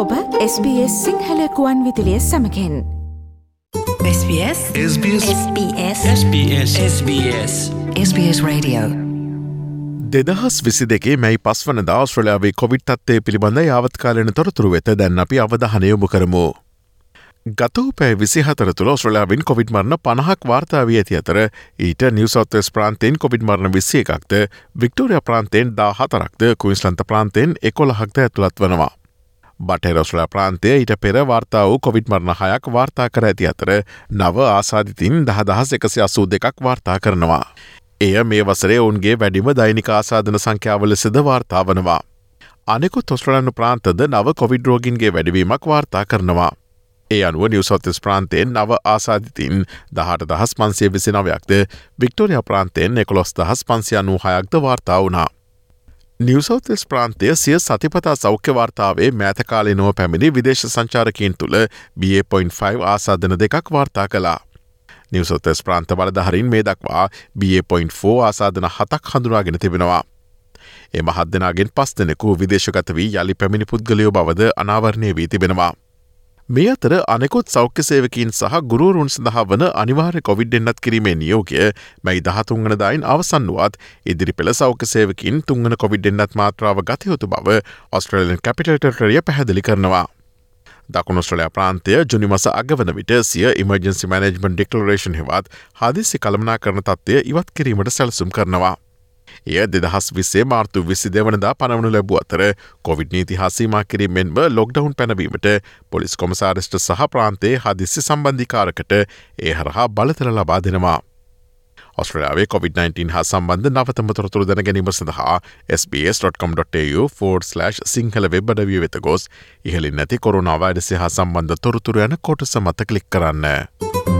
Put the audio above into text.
ඔබ SBS සිංහලකුවන් විදිලිය සමකෙන්. SBS SBS SBS SBS SBS SBS Radio. දෙදහස් විසි දෙකේ මැයි පස්වන දවස්ශ්‍රලයාාවේ කොවිට් තත්වය පිළිබඳ යාවත්කාලන තොරතුරු වෙත දැන් අපි අවධහනයොමු කරමු. ගතව පැෑ විසිහතර තුළ ඔස්්‍රලයාාවෙන් කොවිඩ් මරණ පණහක් වාර්තාාවී ඇති අතර ඊට නිවසෝත්තස් ප්‍රාන්තයෙන් කොවිඩ් මරණ විස්සේ එකක්ද වික්ටෝරිය ප්‍රාන්තයෙන් දා හතරක්ද කුයිස්ලන්ත ප්‍රාන්තයෙන් එකොළහක්ද ඇතුළත් වනවා. බටරොස්ලා ප්‍රාන්තය ඊට පෙර වාර්තා වූ කොවිඩ් මරණ හයක් වාර්තා කර ඇති අතර නව ආසාධිතින් දහදහස් එකසි අසූ දෙකක් වාර්තා කරනවා. එය මේ වසරේ ඔවුන්ගේ වැඩිම දෛනික ආසාධන සංඛ්‍යාව ලෙසද වාර්තා වනවා. අනෙකු තොස්ට්‍රලන්නු ප්‍රාන්තද නව කොවිඩ් රෝගින්ගේ වැඩවීමක් වාර්තා කරනවා. ඒ අනුව නිවසොත්තස් ප්‍රාන්තයෙන් නව ආසාධිතින් දහට දහස් පන්සේ විසි නවයක්ද වික්ටෝරිය ප්‍රාන්තයෙන් එකොළොස් දහස් පන්සියනූ හයක්ද වාර්තා වුණා. නිවසෞතස් ප්‍රාන්තය සිය සතිපතා සෞඛ්‍ය වාර්තාවේ මෑතකාලේ නොව පැමිණි විදේශ සංචාරකීන් තුළ B.5 ආසාධන දෙකක් වාර්තා කලා. නිවසොත්තස් ප්‍රාන්ත බලධහරින් මේ දක්වා B.4 ආසාධන හතක් හඳුනාගෙන තිබෙනවා. එම හදනාගෙන් පස් දෙනෙකු විදේශගත වී යළි පැමිණි පුද්ගලයෝ බවද අනාවරණය වී තිබෙනවා. මේ අතර අනෙකුත් සෞඛ්‍ය සේවකින් සහ ගුරුවරුන් සඳහා වන අනිවාර්ය කොවිඩ් එන්නත් කිරීමේ නියෝගය මැයි දහතුන්ගන දයින් අවසන් වුවත් ඉදිරි පෙළ සෞඛ්‍ය සේවකින් තුන්ගන කොවිඩ් එන්නත් මාත්‍රාව ගතයුතු බව ඔස්ට්‍රලන් කැපිටල්ටරිය පැහැදිලි කරනවා. දකුණස්ට්‍රලයා ප්‍රාන්තය ජුනිමස අගවන විට සිය ඉමර්ජන්සි මනජමන් ඩෙක්ලරේෂන් හෙවත් හදිසි කළමනා කරන තත්වය ඉවත් කිරීමට සැලසුම් කරනවා. එය දෙදහස් විස්සේ මාර්තු විසි දෙවනදා පනවනු ලැබූ අතර කොවිඩ් නීති හසීමා කිරීමෙන්ම ලොක්ඩවුන් පැනවීමට පොලිස් කොමසාරිස්ට සහ ප්‍රාන්තයේ හදිස්සි සම්බන්ධිකාරකට ඒ හරහා බලතර ලබා දෙනවා. ඔස්ට්‍රයාාවේ COොVID-19 හා සම්බන්ධ නවතම තොරතුරු දැන ගැනීම සඳහා SBS.com.tu4/ සිංහල වෙබ්බඩවිය වෙත ගොස් ඉහලින් නැති කොරුණාවයිඩසි හා සම්බන්ධ තොරතුර යන කොටස මත කලික් කරන්න.